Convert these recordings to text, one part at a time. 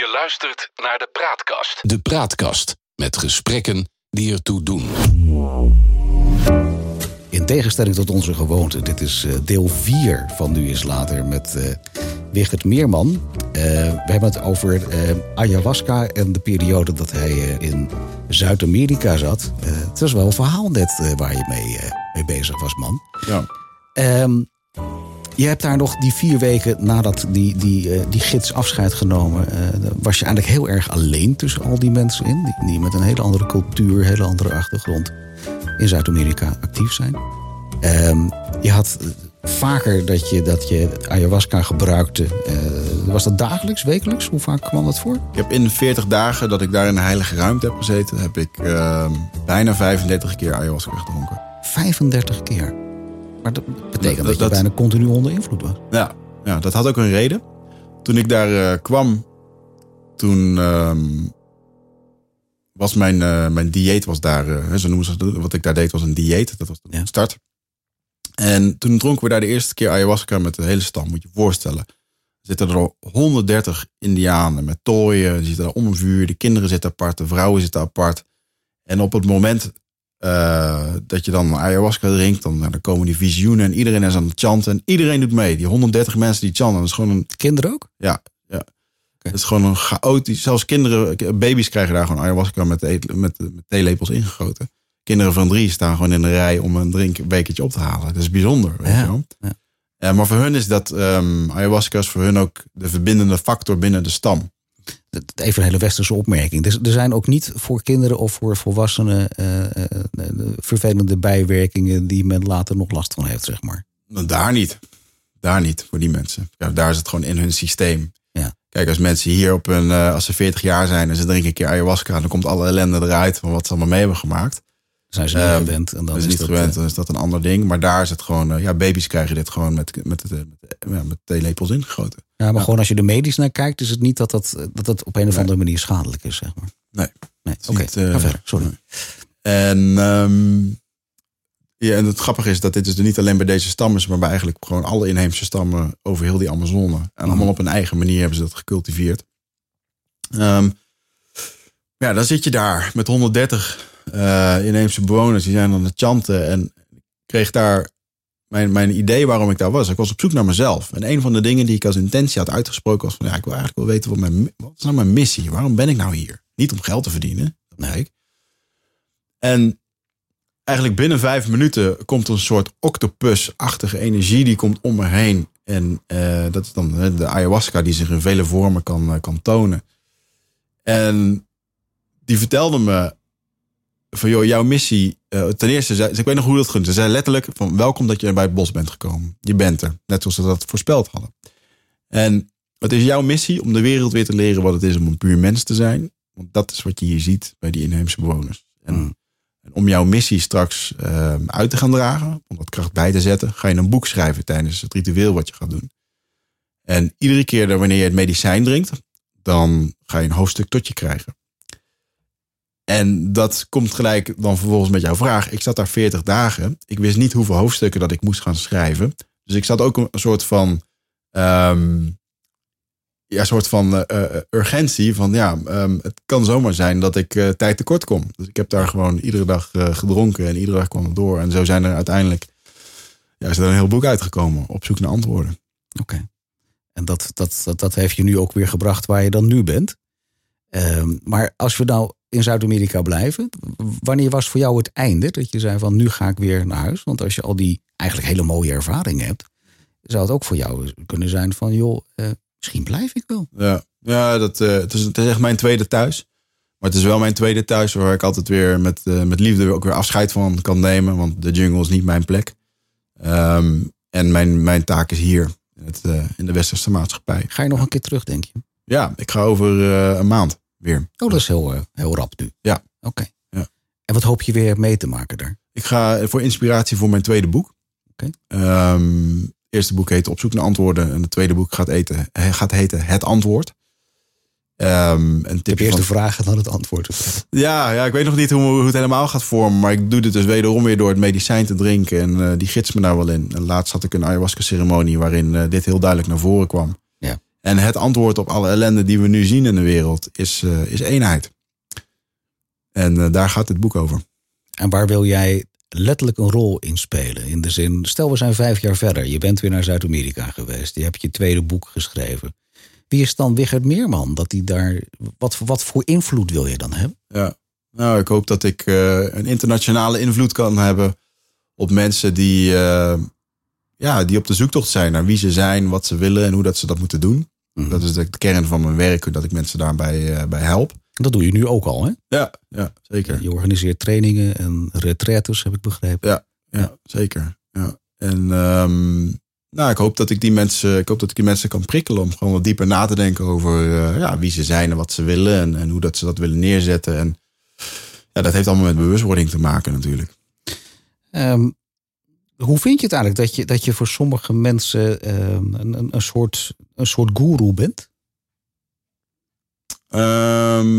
Je luistert naar de Praatkast. De Praatkast met gesprekken die ertoe doen. In tegenstelling tot onze gewoonte, dit is eh, deel 4 van Nu is Later met uh, Wigert Meerman. Uh, we hebben het over ayahuasca en de periode dat hij in Zuid-Amerika zat. het was wel een verhaal net waar je mee, mee bezig was, man. Ja. Um, je hebt daar nog die vier weken nadat die, die, die gids afscheid genomen... was je eigenlijk heel erg alleen tussen al die mensen in... die, die met een hele andere cultuur, hele andere achtergrond in Zuid-Amerika actief zijn. Um, je had vaker dat je, dat je ayahuasca gebruikte. Uh, was dat dagelijks, wekelijks? Hoe vaak kwam dat voor? Ik heb in de 40 dagen dat ik daar in de heilige ruimte heb gezeten... heb ik uh, bijna 35 keer ayahuasca gedronken. 35 keer? Maar dat betekent dat, dat, dat je bijna continu onder invloed was. Ja, ja, dat had ook een reden. Toen ik daar uh, kwam, toen was mijn, uh, mijn dieet was daar, uh, zo noemen ze het, wat ik daar deed was een dieet. Dat was de ja. start. En toen dronken we daar de eerste keer ayahuasca met de hele stam, moet je je voorstellen. Er zitten er al 130 indianen met tooien, die zitten daar om een vuur, de kinderen zitten apart, de vrouwen zitten apart. En op het moment uh, dat je dan ayahuasca drinkt, dan, nou, dan komen die visioenen en iedereen is aan het chanten. En iedereen doet mee. Die 130 mensen die chanten, dat is gewoon een... Kinderen ook? Ja, ja. Het is gewoon een chaotisch. Zelfs kinderen, baby's krijgen daar gewoon ayahuasca met, met, met theelepels ingegoten. Kinderen van drie staan gewoon in de rij om een drinkbekertje op te halen. Dat is bijzonder. Weet ja, je wel? Ja. maar voor hun is dat um, ayahuasca is voor hun ook de verbindende factor binnen de stam. Even een hele westerse opmerking. Dus er zijn ook niet voor kinderen of voor volwassenen uh, uh, vervelende bijwerkingen die men later nog last van heeft, zeg maar. Daar niet. Daar niet voor die mensen. Ja, daar is het gewoon in hun systeem. Ja. Kijk, als mensen hier op een, uh, als ze 40 jaar zijn en ze drinken een keer ayahuasca, dan komt alle ellende eruit van wat ze allemaal mee hebben gemaakt. Zijn ze niet um, gewend. En dan is, is niet dat, gewend, dan is dat een ander ding. Maar daar is het gewoon, uh, ja, baby's krijgen dit gewoon met, met, met, met, met theelepels ingegoten. Ja, maar ja. gewoon als je er medisch naar kijkt, is het niet dat dat, dat, dat op een of andere nee. manier schadelijk is, zeg maar. Nee. Nee, oké, okay. uh, ga verder, sorry. Nee. En um, ja, en het grappige is dat dit dus niet alleen bij deze stammen is, maar bij eigenlijk gewoon alle inheemse stammen over heel die Amazone. En mm. allemaal op een eigen manier hebben ze dat gecultiveerd. Um, ja, dan zit je daar met 130 uh, inheemse bewoners, die zijn aan het chanten. En kreeg daar mijn, mijn idee waarom ik daar was. Ik was op zoek naar mezelf. En een van de dingen die ik als intentie had uitgesproken was van ja, ik wil eigenlijk wel weten wat, mijn, wat is nou mijn missie? Waarom ben ik nou hier? Niet om geld te verdienen, dat nee. ik. En eigenlijk binnen vijf minuten komt een soort octopus-achtige energie die komt om me heen. En uh, dat is dan de ayahuasca die zich in vele vormen kan, uh, kan tonen. En die vertelde me van joh, jouw missie. Uh, ten eerste, zei, ik weet nog hoe dat ging. Ze zei letterlijk van welkom dat je bij het bos bent gekomen. Je bent er, net zoals ze dat voorspeld hadden. En het is jouw missie om de wereld weer te leren wat het is om een puur mens te zijn. Want dat is wat je hier ziet bij die inheemse bewoners. En, Hmm. en om jouw missie straks uh, uit te gaan dragen, om wat kracht bij te zetten, ga je een boek schrijven tijdens het ritueel wat je gaat doen. En iedere keer dat wanneer je het medicijn drinkt, dan ga je een hoofdstuk tot je krijgen. En dat komt gelijk dan vervolgens met jouw vraag. Ik zat daar 40 dagen. Ik wist niet hoeveel hoofdstukken dat ik moest gaan schrijven. Dus ik zat ook een soort van. Um, ja, soort van uh, urgentie. Van ja, um, het kan zomaar zijn dat ik uh, tijd tekort kom. Dus ik heb daar gewoon iedere dag gedronken en iedere dag kwam het door. En zo zijn er uiteindelijk. Ja, is er een heel boek uitgekomen op zoek naar antwoorden. Oké. En dat, dat, dat, dat heeft je nu ook weer gebracht waar je dan nu bent. Um, maar als we nou in Zuid-Amerika blijven. Wanneer was voor jou het einde dat je zei van nu ga ik weer naar huis? Want als je al die eigenlijk hele mooie ervaringen hebt, zou het ook voor jou kunnen zijn van joh, uh, misschien blijf ik wel. Ja, ja dat, uh, het, is, het is echt mijn tweede thuis. Maar het is wel mijn tweede thuis waar ik altijd weer met, uh, met liefde ook weer afscheid van kan nemen. Want de jungle is niet mijn plek. Um, en mijn, mijn taak is hier in, het, in de westerse maatschappij. Ga je nog een keer terug, denk je? Ja, ik ga over een maand weer. Oh, dat is heel, heel rap nu. Ja. Oké. Okay. Ja. En wat hoop je weer mee te maken daar? Ik ga voor inspiratie voor mijn tweede boek. Oké. Okay. Um, het eerste boek heet Op zoek naar antwoorden. En het tweede boek gaat, eten, gaat heten Het Antwoord. Um, een eerst de vraag en dan het antwoord. Ja, ja, ik weet nog niet hoe, hoe het helemaal gaat vormen. Maar ik doe dit dus wederom weer door het medicijn te drinken. En uh, die gids me daar wel in. En laatst had ik een ayahuasca ceremonie waarin uh, dit heel duidelijk naar voren kwam. En het antwoord op alle ellende die we nu zien in de wereld is, eh, is eenheid. En eh, daar gaat dit boek over. En waar wil jij letterlijk een rol in spelen? In de zin, stel we zijn vijf jaar verder. Je bent weer naar Zuid-Amerika geweest. Je hebt je tweede boek geschreven. Wie is dan Wichert Meerman? Dat die daar, wat, wat voor invloed wil je dan hebben? Ja. Nou, ik hoop dat ik eh, een internationale invloed kan hebben op mensen die, ja, die op de zoektocht zijn naar wie ze zijn, wat ze willen en hoe dat ze dat moeten doen. Mhm. Dat is de kern van mijn werk, dat ik mensen daarbij eh, bij help. Dat doe je nu ook al, hè? Ja, ja zeker. Je organiseert trainingen en retraites, heb ik begrepen. Ja, zeker. Ja. En ehm, nou, ik hoop dat ik die mensen, ik hoop dat ik die mensen kan prikkelen om gewoon wat dieper na te denken over eh, ja, wie ze zijn en wat ze willen en, en hoe dat ze dat willen neerzetten. En ja, dat heeft allemaal met bewustwording te maken natuurlijk. Ehm, hoe vind je het eigenlijk dat je, dat je voor sommige mensen ehm, een, een, soort, een soort guru bent? Ehm,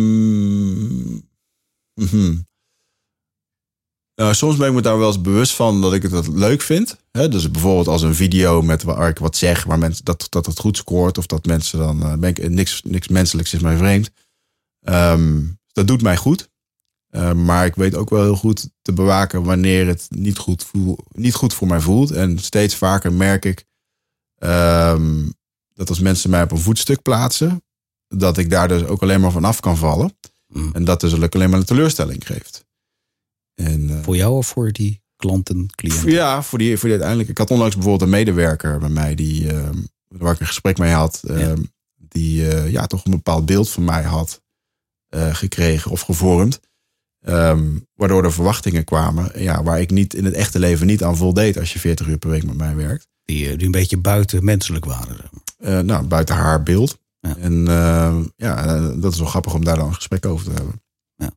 mhm. Nou, soms ben ik me daar wel eens bewust van dat ik het leuk vind. Dus bijvoorbeeld als een video met waar ik wat zeg, waar mensen dat, dat het goed scoort. Of dat mensen dan. eh, ben ik, niks, niks menselijks is mij vreemd. Ehm, dat doet mij goed. Eh, maar ik weet ook wel heel goed te bewaken wanneer het niet goed, voel, niet goed voor mij voelt. En steeds vaker merk ik ehm, dat als mensen mij op een voetstuk plaatsen, dat ik daar dus ook alleen maar van af kan vallen. Mm. En dat dus alleen maar een teleurstelling geeft. En, eh, Voor jou of voor die klanten, cliënten? ja, voor die, voor die uiteindelijk. Ik had onlangs bijvoorbeeld een medewerker bij mij die, ehm, waar ik een gesprek mee had, ehm, die eh, ja, toch een bepaald beeld van mij had gekregen of gevormd. Ehm, waardoor er verwachtingen kwamen ja, waar ik niet in het echte leven niet aan voldeed als je 40 uur per week met mij werkt. Die, eh, die een beetje buiten menselijk waren. Eh, nou, buiten haar beeld. Ja. En ehm, ja, eh, dat is wel grappig om daar dan een gesprek over te hebben. Ja.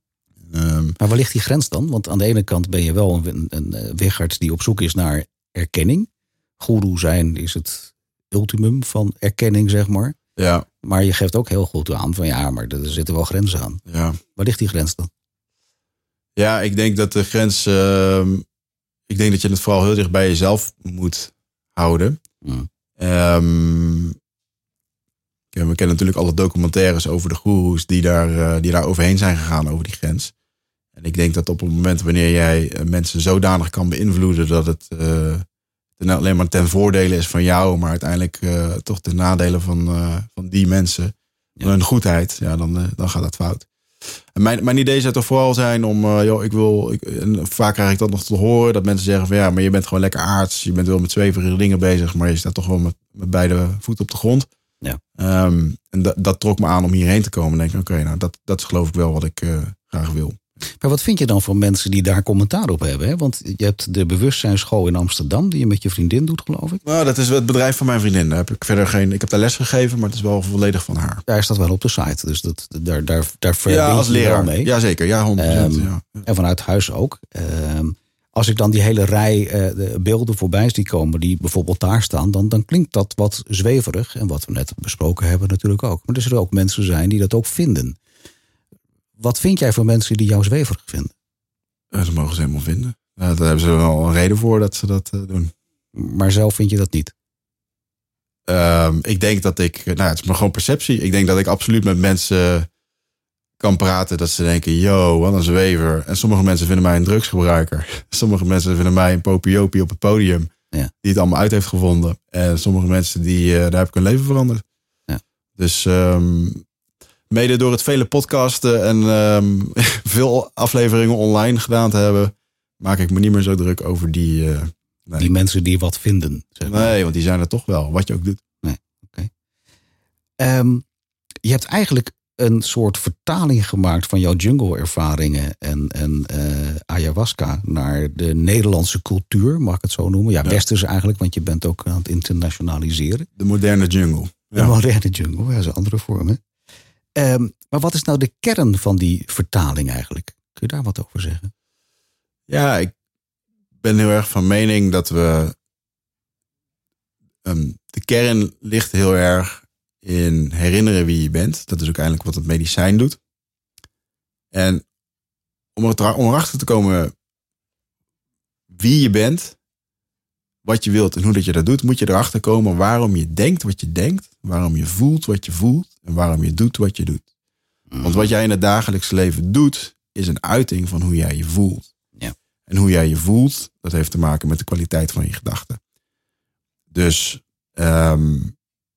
Ehm, Maar waar ligt die grens dan? Want aan de ene kant ben je wel een, een, Wichert die op zoek is naar erkenning. Guru zijn is het ultimum van erkenning, zeg maar. ja, Maar je geeft ook heel goed aan van ja, maar er zitten wel grenzen aan. ja. Waar ligt die grens dan? Ja, ik denk dat de grens. ehm, ik denk dat je het vooral heel dicht bij jezelf moet houden. Mm. Ehm, ja, we kennen natuurlijk alle documentaires over de goeroes die daar, eh, die daar overheen zijn gegaan over die grens. En ik denk dat op het moment wanneer jij eh, mensen zodanig kan beïnvloeden dat het ten- alleen maar ten voordele is van jou, maar uiteindelijk toch ten nadele van, van die mensen, Ja. van hun goedheid, ja, dan, dan gaat dat fout. Mijn, mijn idee zou toch vooral zijn om, eh, joh, ik wil, ik, en vaak krijg ik dat nog te horen, dat mensen zeggen van ja, maar je bent gewoon lekker aards, je bent wel met zweverige dingen bezig, maar je staat toch wel met, met beide voeten op de grond. Ja. Ehm, en dat, dat trok me aan om hierheen te komen. En denk ik, oké, nou dat, dat is geloof ik wel wat ik eh, graag wil. Maar wat vind je dan van mensen die daar commentaar op hebben? Hè? Want je hebt de bewustzijnsschool in Amsterdam, die je met je vriendin doet, geloof ik. Nou, dat is het bedrijf van mijn vriendin. Daar heb ik verder geen. Ik heb daar les gegeven, maar het is wel volledig van haar. Daar staat wel op de site, dus dat, daar, daar, daar Ja, als leraar. mee. Ja, zeker. Ja, 100%. Ehm, ja. En vanuit huis ook. Ehm, als ik dan die hele rij eh, de beelden voorbij zie komen, die bijvoorbeeld daar staan, dan, dan klinkt dat wat zweverig. En wat we net besproken hebben natuurlijk ook. Maar er zullen ook mensen zijn die dat ook vinden. Wat vind jij van mensen die jou zweverig vinden? Eh, Dat mogen ze helemaal vinden. Daar hebben ze wel een reden voor dat ze dat eh, doen. Maar zelf vind je dat niet. Ehm, ik denk dat ik, nou, het is maar gewoon perceptie. Ik denk dat ik absoluut met mensen kan praten dat ze denken, yo, wat een zwever. En sommige mensen vinden mij een drugsgebruiker. Sommige mensen vinden mij een popiopie op het podium. Ja. Die het allemaal uit heeft gevonden. En sommige mensen, die, eh, daar heb ik hun leven veranderd. Ja. Dus ehm, mede door het vele podcasten en ehm, veel afleveringen online gedaan te hebben, maak ik me niet meer zo druk over die... eh, nee. Die mensen die wat vinden. Zeg maar. nee, want die zijn er toch wel, wat je ook doet. Ehm, je hebt eigenlijk een soort vertaling gemaakt van jouw jungle-ervaringen en, en eh, ayahuasca naar de Nederlandse cultuur, mag ik het zo noemen? Ja, Ja. westerse eigenlijk, want je bent ook aan het internationaliseren. De moderne jungle. De moderne jungle, ja, dat is een andere vorm. hè? Ehm, maar wat is nou de kern van die vertaling eigenlijk? Kun je daar wat over zeggen? Ja, ik ben heel erg van mening dat we. ehm, de kern ligt heel erg in herinneren wie je bent. Dat is ook eigenlijk wat het medicijn doet. En om, er, om erachter te komen wie je bent, wat je wilt en hoe dat je dat doet, moet je erachter komen waarom je denkt wat je denkt, waarom je voelt wat je voelt en waarom je doet wat je doet. Want wat jij in het dagelijks leven doet, is een uiting van hoe jij je voelt. Ja. En hoe jij je voelt, dat heeft te maken met de kwaliteit van je gedachten. Dus ehm,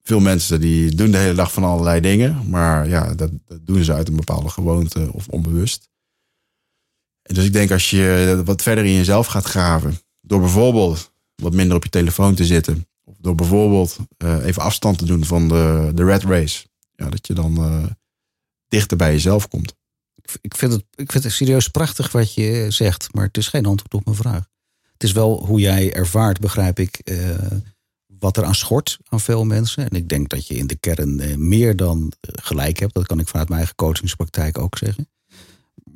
veel mensen die doen de hele dag van allerlei dingen, maar ja, dat, dat doen ze uit een bepaalde gewoonte of onbewust. En dus ik denk als je wat verder in jezelf gaat graven, door bijvoorbeeld wat minder op je telefoon te zitten, of door bijvoorbeeld eh, even afstand te doen van de, de red race, ja, dat je dan eh, dichter bij jezelf komt. Ik- vind, het, ik vind het serieus prachtig wat je zegt, maar het is geen antwoord op mijn vraag. Het is wel hoe jij ervaart, begrijp ik, eh, wat er aan schort aan veel mensen. En ik denk dat je in de kern meer dan gelijk hebt. Dat kan ik vanuit mijn eigen coachingspraktijk ook zeggen.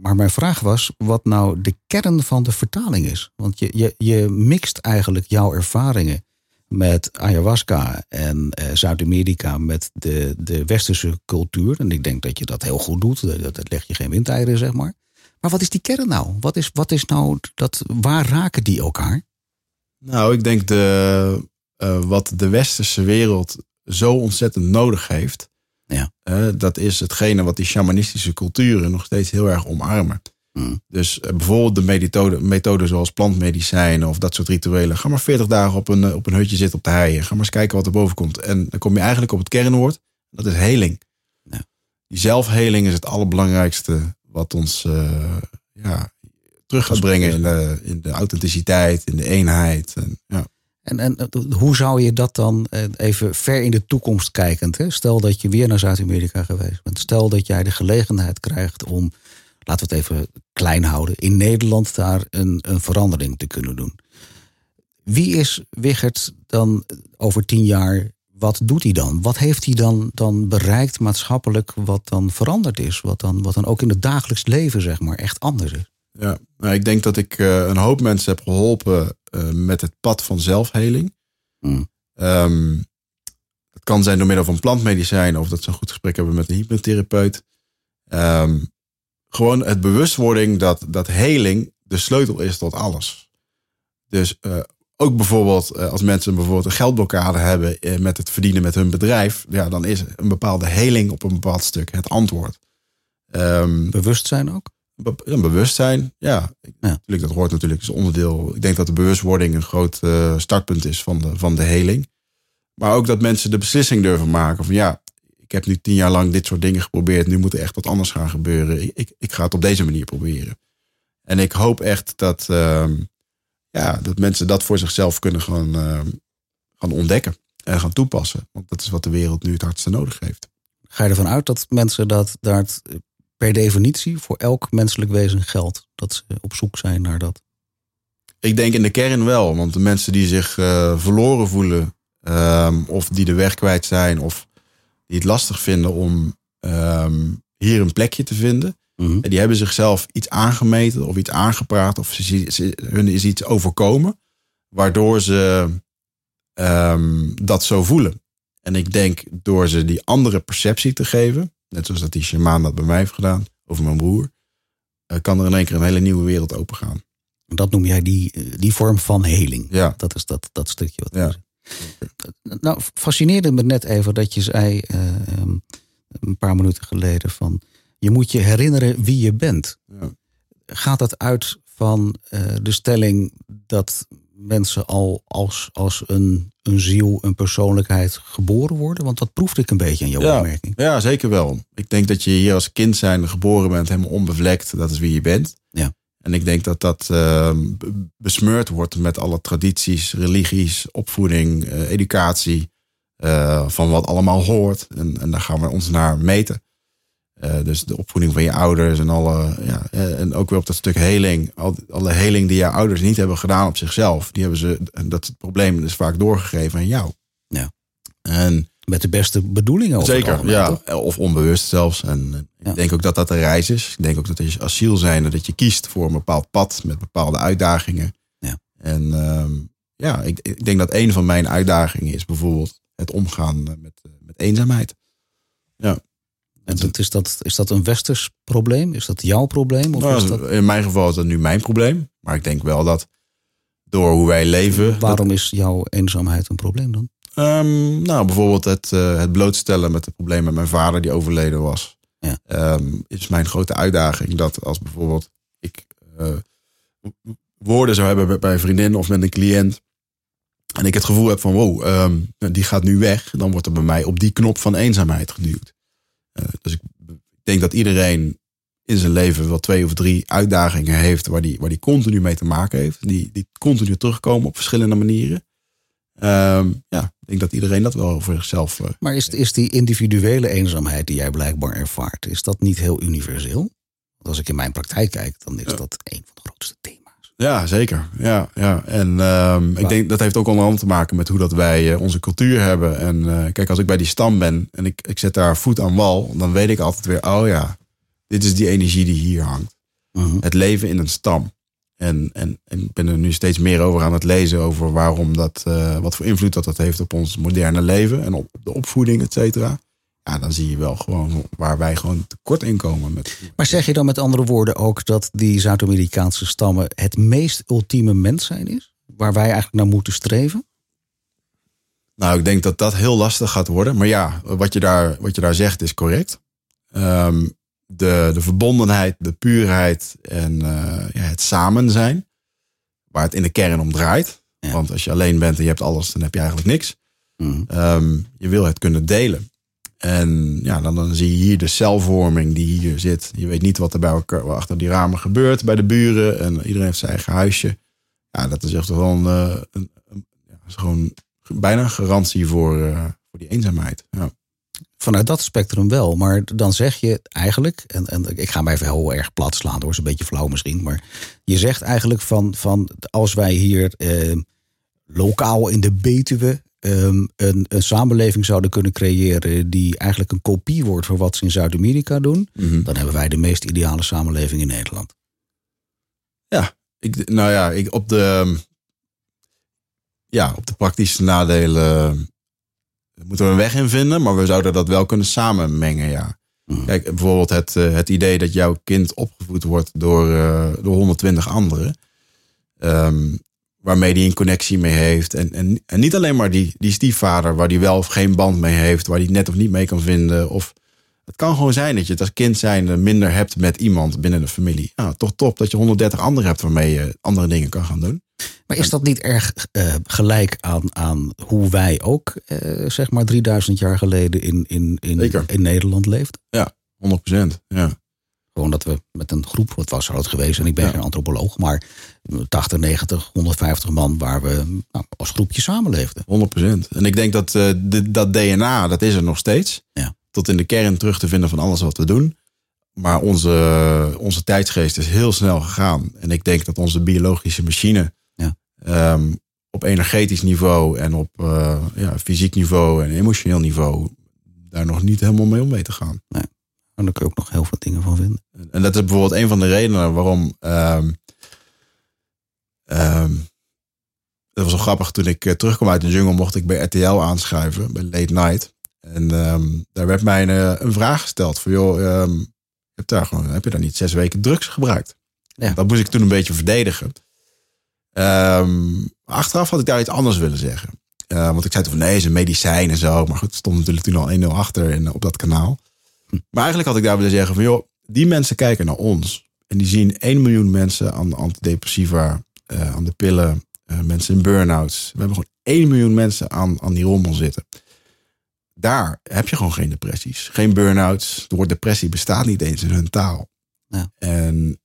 Maar mijn vraag was wat nou de kern van de vertaling is. Want je, je, je mixt eigenlijk jouw ervaringen met ayahuasca en eh, Zuid-Amerika met de, de westerse cultuur. En ik denk dat je dat heel goed doet. Dat, dat leg je geen windeieren, zeg maar. Maar wat is die kern nou? Wat is, wat is nou dat, waar raken die elkaar? Nou, ik denk de, eh, wat de westerse wereld zo ontzettend nodig heeft, Ja. dat is hetgene wat die shamanistische culturen nog steeds heel erg omarmen. Hmm. Dus eh, bijvoorbeeld de methode, methoden zoals plantmedicijnen of dat soort rituelen. Ga maar 40 dagen op een, eh, op een hutje zitten op de hei. Ga maar eens kijken wat er boven komt. En dan kom je eigenlijk op het kernwoord. Dat is heling. Ja. Die zelfheling is het allerbelangrijkste wat ons eh, ja, terug gaat brengen in de, in de authenticiteit, in de eenheid. En, ja. En, en eh, hoe zou je dat dan eh, even ver in de toekomst kijkend? Hè? Stel dat je weer naar Zuid-Amerika geweest bent. Stel dat jij de gelegenheid krijgt om, laten we het even klein houden, in Nederland daar een, een verandering te kunnen doen. Wie is Wichert dan over tien jaar? Wat doet hij dan? Wat heeft hij dan, dan bereikt maatschappelijk wat dan veranderd is? Wat dan, wat dan ook in het dagelijks leven zeg maar echt anders is? Ja, nou, ik denk dat ik eh, een hoop mensen heb geholpen eh, met het pad van zelfheling. Mm. Ehm, het kan zijn door middel van plantmedicijnen of dat ze een goed gesprek hebben met een hypnotherapeut. Ehm, gewoon het bewustwording dat, dat heling de sleutel is tot alles. Dus eh, ook bijvoorbeeld eh, als mensen bijvoorbeeld een geldblokkade hebben eh, met het verdienen met hun bedrijf, ja, dan is een bepaalde heling op een bepaald stuk het antwoord. Ehm, Bewustzijn ook? Een bewustzijn, ja. Natuurlijk, dat hoort natuurlijk, is onderdeel. Ik denk dat de bewustwording een groot eh, startpunt is van de, van de heling. Maar ook dat mensen de beslissing durven maken van ja, ik heb nu tien jaar lang dit soort dingen geprobeerd. Nu moet er echt wat anders gaan gebeuren. Ik, ik, ik ga het op deze manier proberen. En ik hoop echt dat, ehm, ja, dat mensen dat voor zichzelf kunnen gaan, ehm, gaan ontdekken en gaan toepassen. Want dat is wat de wereld nu het hardste nodig heeft. Ga je ervan uit dat mensen dat daar per definitie voor elk menselijk wezen geldt? Dat ze op zoek zijn naar dat? Ik denk in de kern wel. Want de mensen die zich eh, verloren voelen, ehm, of die de weg kwijt zijn, of die het lastig vinden om ehm, hier een plekje te vinden, en die hebben zichzelf iets aangemeten of iets aangepraat, of ze, ze, hun is iets overkomen, waardoor ze ehm, dat zo voelen. En ik denk door ze die andere perceptie te geven, net zoals dat die shamaan dat bij mij heeft gedaan, over mijn broer, eh, kan er in één keer een hele nieuwe wereld opengaan. Dat noem jij die, eh, die vorm van heling. Ja. Dat is dat, dat stukje wat. Ja. Nou, fascineerde me net even dat je zei eh, ehm, een paar minuten geleden van je moet je herinneren wie je bent. Ja. Gaat dat uit van de stelling dat mensen al als, als een, een ziel, een persoonlijkheid geboren worden? Want dat proefde ik een beetje aan jouw Ja, opmerking. ja, zeker wel. Ik denk dat je hier als kind zijn geboren bent, helemaal onbevlekt. Dat is wie je bent. Ja. En ik denk dat dat eh, b- besmeurd wordt met alle tradities, religies, opvoeding, eh, educatie. eh, van wat allemaal hoort. En, en daar gaan we ons naar meten. Eh, dus de opvoeding van je ouders en alle. Ja, eh, en ook weer op dat stuk heling. Al, alle heling die je ouders niet hebben gedaan op zichzelf. Die hebben ze. Dat is het probleem dus vaak doorgegeven aan jou. Ja. En Met de beste bedoelingen. Zeker, algemeen, ja. toch? Of onbewust zelfs. En Ja. ik denk ook dat dat een reis is. Ik denk ook dat als je asiel zijn, dat je kiest voor een bepaald pad met bepaalde uitdagingen. Ja. En ehm, ja, ik, ik denk dat een van mijn uitdagingen is bijvoorbeeld het omgaan met, eh, met eenzaamheid. Ja. En dat, is, dat, is dat een westers probleem? Is dat jouw probleem? Of Nou, is dat... In mijn geval is dat nu mijn probleem. Maar ik denk wel dat door hoe wij leven. Waarom is jouw eenzaamheid een probleem dan? Ehm, nou, bijvoorbeeld het, eh, het blootstellen met het probleem met mijn vader die overleden was. Ja. Ehm, is mijn grote uitdaging dat als bijvoorbeeld ik eh, woorden zou hebben bij een vriendin of met een cliënt. En ik het gevoel heb van wow, ehm, die gaat nu weg. Dan wordt er bij mij op die knop van eenzaamheid geduwd. Eh, dus ik denk dat iedereen in zijn leven wel twee of drie uitdagingen heeft waar die, waar die continu mee te maken heeft. Die, die continu terugkomen op verschillende manieren. Ehm, ja, ik denk dat iedereen dat wel voor zichzelf. eh, Maar is, is die individuele eenzaamheid die jij blijkbaar ervaart, is dat niet heel universeel? Want als ik in mijn praktijk kijk, dan is dat een van de grootste thema's. Ja, zeker. Ja, ja. En ehm, ik denk dat heeft ook onder andere te maken met hoe dat wij eh, onze cultuur hebben. En eh, kijk, als ik bij die stam ben en ik, ik zet daar voet aan wal, dan weet ik altijd weer, oh ja, dit is die energie die hier hangt. Mhm. Het leven in een stam. En, en, en ik ben er nu steeds meer over aan het lezen over waarom dat, eh, wat voor invloed dat, dat heeft op ons moderne leven en op de opvoeding, et cetera. Ja, dan zie je wel gewoon waar wij gewoon tekort in komen. Met, Maar zeg je dan met andere woorden ook dat die Zuid-Amerikaanse stammen het meest ultieme mens zijn is? Waar wij eigenlijk naar moeten streven? Nou, ik denk dat dat heel lastig gaat worden. Maar ja, wat je daar, wat je daar zegt is correct. Ehm, de, de verbondenheid, de puurheid en eh, ja, het samen zijn. Waar het in de kern om draait. Ja. Want als je alleen bent en je hebt alles, dan heb je eigenlijk niks. Mhm. Ehm, je wil het kunnen delen. En ja, dan, dan zie je hier de celvorming die hier zit. Je weet niet wat er bij elkaar achter die ramen gebeurt bij de buren. En iedereen heeft zijn eigen huisje. Ja, dat is echt wel een, eh, een, is gewoon bijna een garantie voor, eh, voor die eenzaamheid. Ja. Vanuit dat spectrum wel. Maar dan zeg je eigenlijk, en, en ik ga mij even heel erg plat slaan hoor, is een beetje flauw misschien. Maar je zegt eigenlijk van, van als wij hier eh, lokaal in de Betuwe ehm, een, een samenleving zouden kunnen creëren die eigenlijk een kopie wordt van wat ze in Zuid-Amerika doen, dan hebben wij de meest ideale samenleving in Nederland. Ja, ik, nou ja, ik, op, de, ja, op de praktische nadelen moeten we een weg in vinden. Maar we zouden dat wel kunnen samenmengen, ja. Mhm. Kijk, bijvoorbeeld het, eh, het idee dat jouw kind opgevoed wordt door, eh, door 120 anderen. ehm, waarmee die een connectie mee heeft. En, en, en niet alleen maar die, die stiefvader waar die wel of geen band mee heeft. Waar die net of niet mee kan vinden. Of het kan gewoon zijn dat je het als kind zijn minder hebt met iemand binnen de familie. Ja, toch top dat je 130 anderen hebt waarmee je andere dingen kan gaan doen. Maar is dat niet erg eh, gelijk aan, aan hoe wij ook, eh, zeg maar, 3000 jaar geleden in, in, in, Zeker. in Nederland leefden? 100% ja. Gewoon dat we met een groep, wat was groot geweest, en ik ben Ja. geen antropoloog, maar 80, 90, 150 man waar we nou, als groepje samenleefden. 100% En ik denk dat eh, de- dat DNA, dat is er nog steeds. Ja. Tot in de kern terug te vinden van alles wat we doen. Maar onze, onze tijdsgeest is heel snel gegaan. En ik denk dat onze biologische machine Ja. ehm, op energetisch niveau en op eh, ja, fysiek niveau en emotioneel niveau daar nog niet helemaal mee om mee te gaan. En daar kun je ook nog heel veel dingen van vinden. En dat is bijvoorbeeld een van de redenen waarom. ehm ehm, dat was wel grappig. Toen ik eh, terugkwam uit de jungle, mocht ik bij RTL aanschuiven, bij Late Night. En ehm, daar werd mij een, eh, een vraag gesteld: van joh, hebt daar gewoon, heb je daar niet zes weken drugs gebruikt? Ja. Dat moest ik toen een beetje verdedigen. Achteraf had ik daar iets anders willen zeggen. Eh, want ik zei toen van nee, een medicijn en zo. Maar goed, het stond natuurlijk toen al 1-0 achter in, op dat kanaal. Maar eigenlijk had ik daar willen zeggen van joh, die mensen kijken naar ons. En die zien 1 miljoen mensen aan de antidepressiva, eh, aan de pillen, eh, mensen in burn-outs. We hebben gewoon 1 miljoen mensen aan, aan die rommel zitten. Daar heb je gewoon geen depressies, geen burn-outs. Het woord depressie bestaat niet eens in hun taal. Ja. En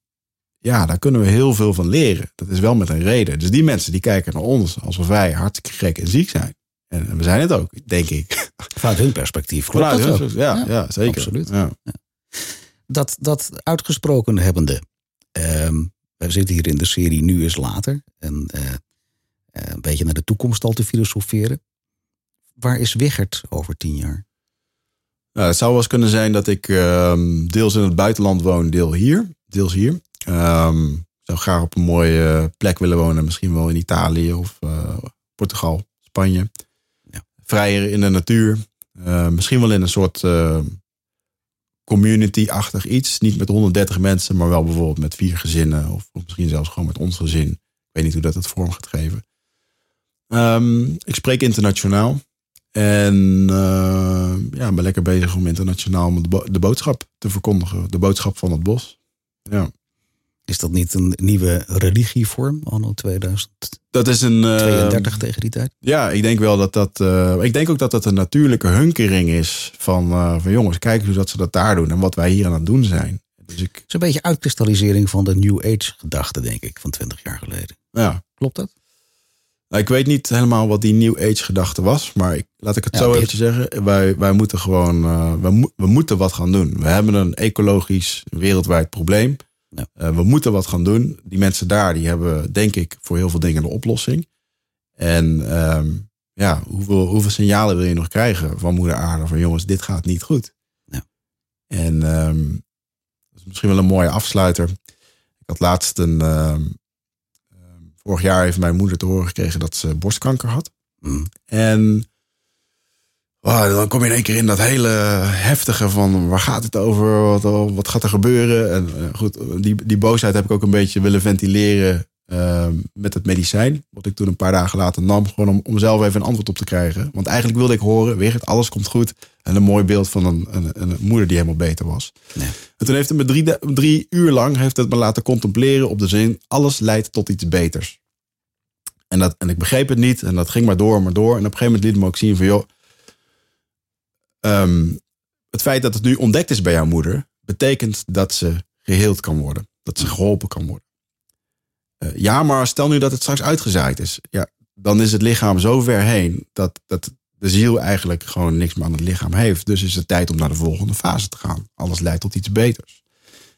ja, daar kunnen we heel veel van leren. Dat is wel met een reden. Dus die mensen die kijken naar ons alsof wij hartstikke gek en ziek zijn. En, we zijn het ook, denk ik. Vanuit hun perspectief klopt Vanuit dat hun- ook. ja, ja, zeker. absoluut. Ja. Dat, dat uitgesproken hebbende. ehm we zitten hier in de serie Nu is Later. En eh, eh, een beetje naar de toekomst al te filosoferen. Waar is Wichert over tien jaar? Nou, het zou wel eens kunnen zijn dat ik ehm, deels in het buitenland woon, deel hier, deels hier. Ehm, ik zou graag op een mooie plek willen wonen, misschien wel in Italië of eh, Portugal, Spanje. Vrijer in de natuur. Eh, misschien wel in een soort eh, community-achtig iets. Niet met 130 mensen, maar wel bijvoorbeeld met vier gezinnen. Of, misschien zelfs gewoon met ons gezin. Ik weet niet hoe dat het vorm gaat geven. Ehm, ik spreek internationaal. En uh, ja, ben lekker bezig om internationaal de, de boodschap te verkondigen. De boodschap van het bos. Ja. Is dat niet een nieuwe religievorm anno 2032 Dat is een. eh, tegen die tijd? Ja, ik denk wel dat dat. eh, ik denk ook dat dat een natuurlijke hunkering is van, eh, van jongens, kijk hoe dat ze dat daar doen en wat wij hier aan het doen zijn. Dus ik, Het is een beetje uitkristallisering van de New Age gedachte, denk ik, van 20 jaar geleden. ja. Klopt dat? Nou, ik weet niet helemaal wat die New Age gedachte was, maar ik, laat ik het Ja, zo eventjes zeggen. Wij, wij moeten gewoon, we, mo- we moeten wat gaan doen. We hebben een ecologisch wereldwijd probleem. Ja. Eh, we moeten wat gaan doen. Die mensen daar, die hebben denk ik voor heel veel dingen de oplossing. En ehm, ja, hoeveel, hoeveel signalen wil je nog krijgen van moeder aarde? Van jongens, dit gaat niet goed. Ja. En ehm, dat is misschien wel een mooie afsluiter. Ik had laatst een... ehm, vorig jaar heeft mijn moeder te horen gekregen dat ze borstkanker had. Mm. En oh, dan kom je in één keer in dat hele heftige van waar gaat het over? Wat, wat gaat er gebeuren? En eh, goed, die, die boosheid heb ik ook een beetje willen ventileren eh, met het medicijn. Wat ik toen een paar dagen later nam. Gewoon om, om zelf even een antwoord op te krijgen. Want eigenlijk wilde ik horen, weer het alles komt goed. En een mooi beeld van een, een, een moeder die helemaal beter was. En toen heeft het me drie, uur lang heeft het me laten contempleren op de zin. Alles leidt tot iets beters. En, dat, en ik begreep het niet. En dat ging maar door, maar door. En op een gegeven moment liet het me ook zien van... joh, ehm, het feit dat het nu ontdekt is bij jouw moeder... betekent dat ze geheeld kan worden. Dat ze geholpen kan worden. Eh, ja, maar stel nu dat het straks uitgezaaid is. Ja, dan is het lichaam zo ver heen... dat, dat de ziel eigenlijk gewoon niks meer aan het lichaam heeft. Dus is het tijd om naar de volgende fase te gaan. Alles leidt tot iets beters.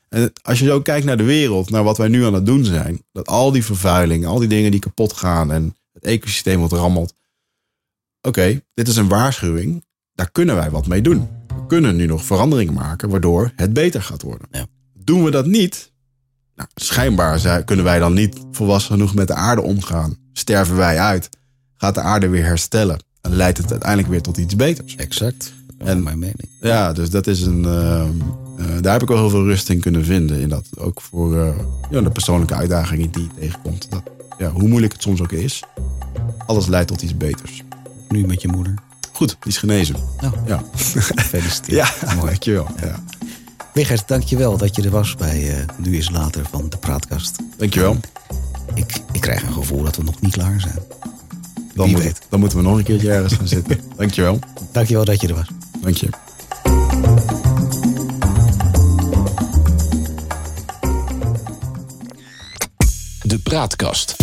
En als je zo kijkt naar de wereld, naar wat wij nu aan het doen zijn, dat al die vervuiling, al die dingen die kapot gaan en het ecosysteem wat rammelt. Oké, dit is een waarschuwing. Daar kunnen wij wat mee doen. We kunnen nu nog veranderingen maken waardoor het beter gaat worden. Ja. Doen we dat niet? Nou, schijnbaar kunnen wij dan niet volwassen genoeg met de aarde omgaan. Sterven wij uit? Gaat de aarde weer herstellen? En leidt het uiteindelijk weer tot iets beters? Exact. En En- mijn mening. Ja, dus dat is een. ehm, eh, daar heb ik wel heel veel rust in kunnen vinden. In dat ook voor eh, ja, de persoonlijke uitdagingen die je tegenkomt. Dat, ja, hoe moeilijk het soms ook is, alles leidt tot iets beters. Nu met je moeder. Goed, die is genezen. Nou, Ja, gefeliciteerd. ja Mooi. dankjewel. Ja. Wigert, dankjewel dat je er was bij eh, Nu is Later van de Praatkast. Dankjewel. Ik, ik krijg een gevoel dat we nog niet klaar zijn. Dan, Wie moet- weet. dan moeten we nog een keertje ergens gaan zitten. Dankjewel. Dankjewel dat je er was. Dank je. De Praatkast.